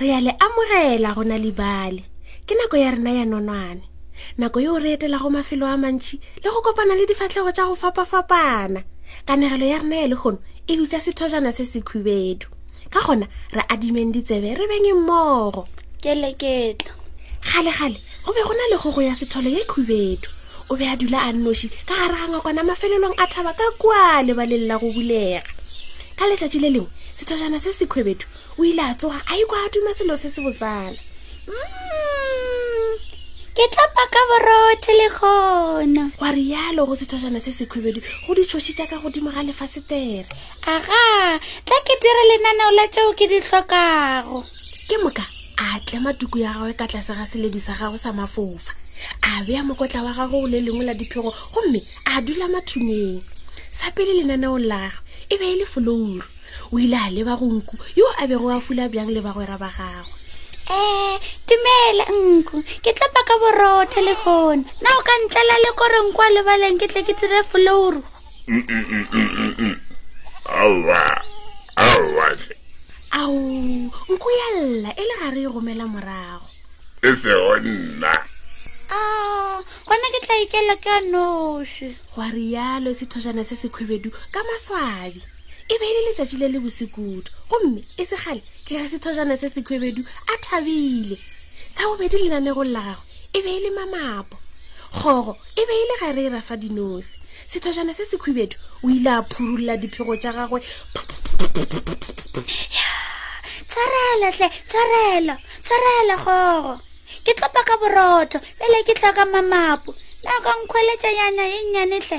re ya le amogela go na libale ke nako ya rena ya nonwane nako yeo re etelago mafelo a mantšhi le go kopana le difatlhego tša go fapa-fapana kanegelo ya rena ya lekgono e bitsa sethojana se se khubedu ka gona re adimeng ditsebe re beng mmogo ke leketla gale-gale go be go na le gogo ya sethole ye khubedu o be a dula a nnoši ka gare ga ngwakwana mafelelong a thaba ka kua lebaleng la go bulega ka letšatši le lengwe sethojana se se khubedu o ile a tsoga a ikwa a duma selo se se bosala mm, ke tlapa ka borothe le kgona wa rialo go sethajana se sekhwebedu go ditšhoši tša ka godimo ga lefasetere aga tla ke dire lenaneo la tšeo ke di hlokago ke moka a tlema tuku ya gagwe ka tlase ga seledi sa gago sa mafofa a beya mokotla wa gago o le lengwe la diphego gomme a dula mathuneng sa pele lenaneong la gagwe e be e le folouru o ile a leba go nku yo a bego a fula bjang le bagwera ba gagwe um dumela nku ke tlapa ka borotho le gone na o ka ntlela le kore nku a lebaleng ke tle ke dire foloru aowa aowa ao nku ya lla e le gare e gomela morago e sego nna Ah, gona ke tla ikela ka noši gwa rialo sethojana se se khwebedu ka maswabi e be e le letšatši le le bosekudu gomme e segale ke ga sethojana se sekhwebedu a thabile sa bobedi lenanegong la gago e be e le mamapo kgogo e be e le gare e rafa dinosi sethojana se sekhwebedu o ile a phurulla diphego tša gagwe tshwarelo tle tshwarelo tshwarelo kgogo ke tlopa ka borotho pele ke tlhoka mamapo nako nkgweletša yana e nnyane tle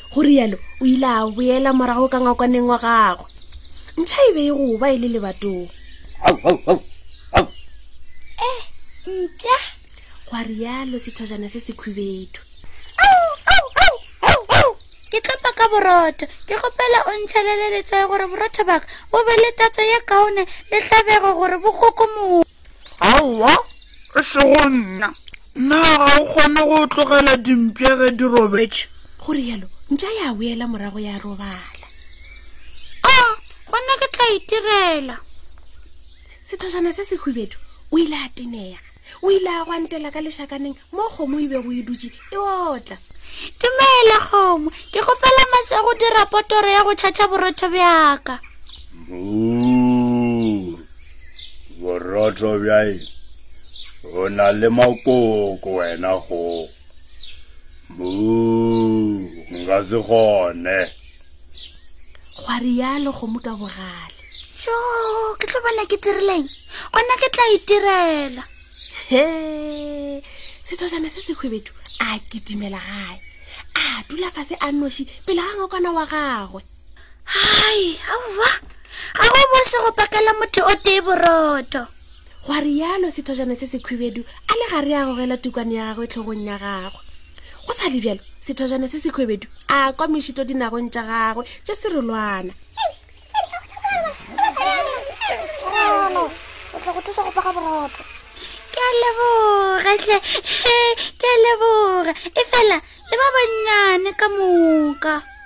go rialo o ile a boela morago ka ngakwaneng wa gagwe ntšha e be e go ba e le lebatong e mpša gwa rialo sethojana se se khubetho ke tlapa ka borotho ke gopela o ntšhelele letswae gore borotho baka bo be le tatso ya kaone le tlhabego gore bo kgokomoo aowa e sego nna na ga o kgone go tlogela dimpša ge di robetše go rialo mpša ya boela morago ya robala a ah, gona ke tla itirela sethošana se se hubedu o ile a tenega o ile a gwantela ka lešakaneng mo kgomo e bego e dutse e otla dumele kgomo ke gopela mase a go dira potoro ya go tšhatšha borotho bjaka borotho bjae o na le makoko wena go bu nka se gone gwa rialo gomo ka bogale jo ke tlo bona ke tirileng gona ke tla itirela he sethojana se sekhwebetu a kitimela gae a dula fase a noši pele ga ngokwana wa gagwe hai aowa ga go bose go pakela motho o tee borotho gwa rialo sethojana se sekhwibedu a le ga re a gogela tukwane ya gagwe tlhogong ya gagwe go sa le bjalo sethojana se sekhwibedu a kwa mešito dinagong tša gagwe tša serolwana ke a leboga tle ke a leboga e fela le ba bannyane ka moka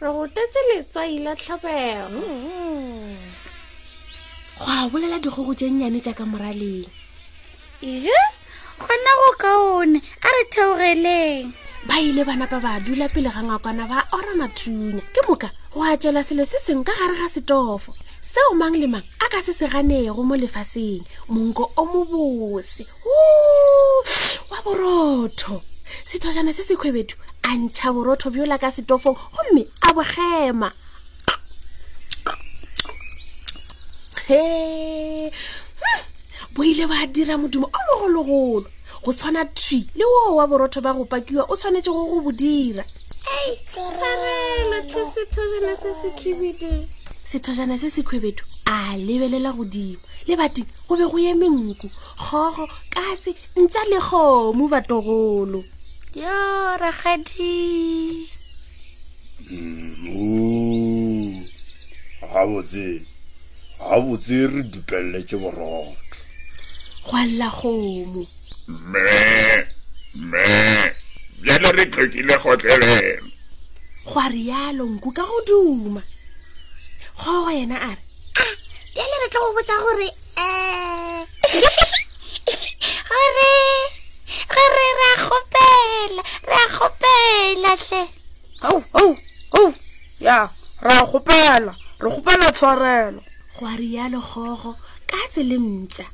re go tetse letswai la tlhabego go a bolela dikgogo tše nnyane tša ka moraleng ije gona go kaone a re theogeleng ba ile ba napa ba dula pele ga ngwakwana ba orana tuna ke moka go a tšela selo se seng ka gare ga setofo seo mang le mang a ka se seganego mo lefaseng monko o mobose wa borotho sethojana se sekhwebedu a ntšha borotho bjola ka setofong gomme a bogema he bo ile ba dira modumo o mogologolo go tshwana thwi le oo wa borotho ba go pakiwa o tshwanetse go go bo dira sethojana se sekhwebedu a lebelela godimo lebati go be go eme nku kgogo katse ntša le kgomo batogolo yo ragadi mm, gabotse gabotse re dupelele ke borotho gwa lla kgomo me me bjale re tlokile kgotlelelo gwa rialo nku ka go duma kgogo yena a re ah, bjale re tlo go botsa gore um gore gore ra kgopela ra kgopela tle ao ao ao ya ra kgopela re kgopela tshwarelo go a rialo kgogo ka tsele mpša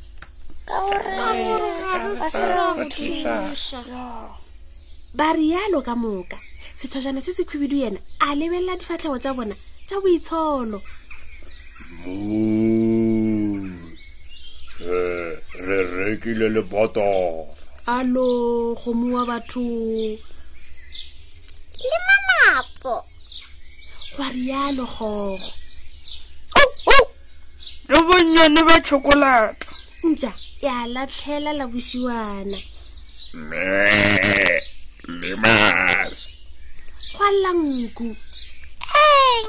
ka gore ba se ra go thuša ba rialo ka moka sethojana se se khubidu yena a lebelela difatlhego tša bona tša boitsholo re rekile le boto alo gomu wa batho le mamapo gwa rialo gogo le bonnyane ba chokolata ntša ya latlhela la bosiwana me le masi gwa lanku eng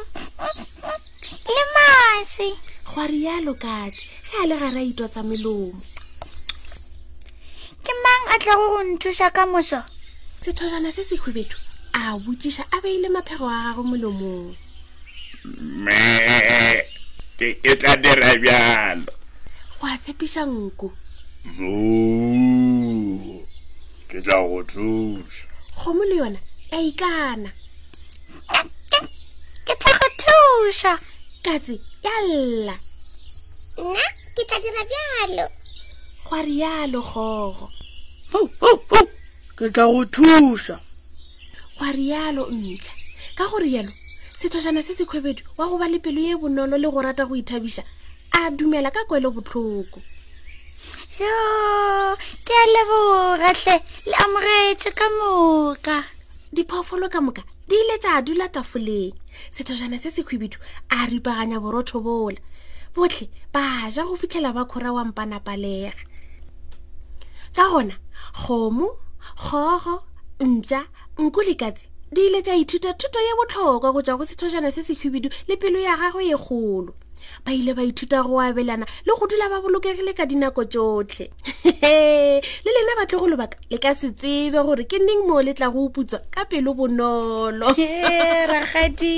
le masi gwa rialo katse ge a le ga ra itwa tsa melomo ke mang a tlago go nthuša ka moso sethojana se sehwebedu a botšiša a beile maphego a gago molomong me ke ke tla dira bjalo go a tshepiša nku mo ke tla go thuša kgomo le yona a ikana ke tla go thuša katse ya lla nna ke tla dira bjalo gwa rialo kgogo ke tla go thuša gwa rialo ntla ka go rialo sethajana se sekhwebedu wa go ba le pelo ye bonolo le go rata go ithabiša a dumela ka kwelo botlhoko yo ke a lebogatlhe le amogetše ka moka diphoofolo ka moka di ile tša dula tafoleng sethajana se sekhwebedu a ripaganya borotho bola botlhe ba ja go fitlhela ba khora wampanapalega ka gona kgomo kgogo ntša nku le katse di ile tša ithuta thuto ye botlhokwa go tšwa go sethojana se sehwibidu le pelo ya gagwe ye kgolo ba ile ba ithuta go abelana le go dula ba bolokegile ka dinako tšotlhe le lena batlego lobaka le ka se tsebe gore ke neng moo le tla go uputswa ka pelo bonolo ragadi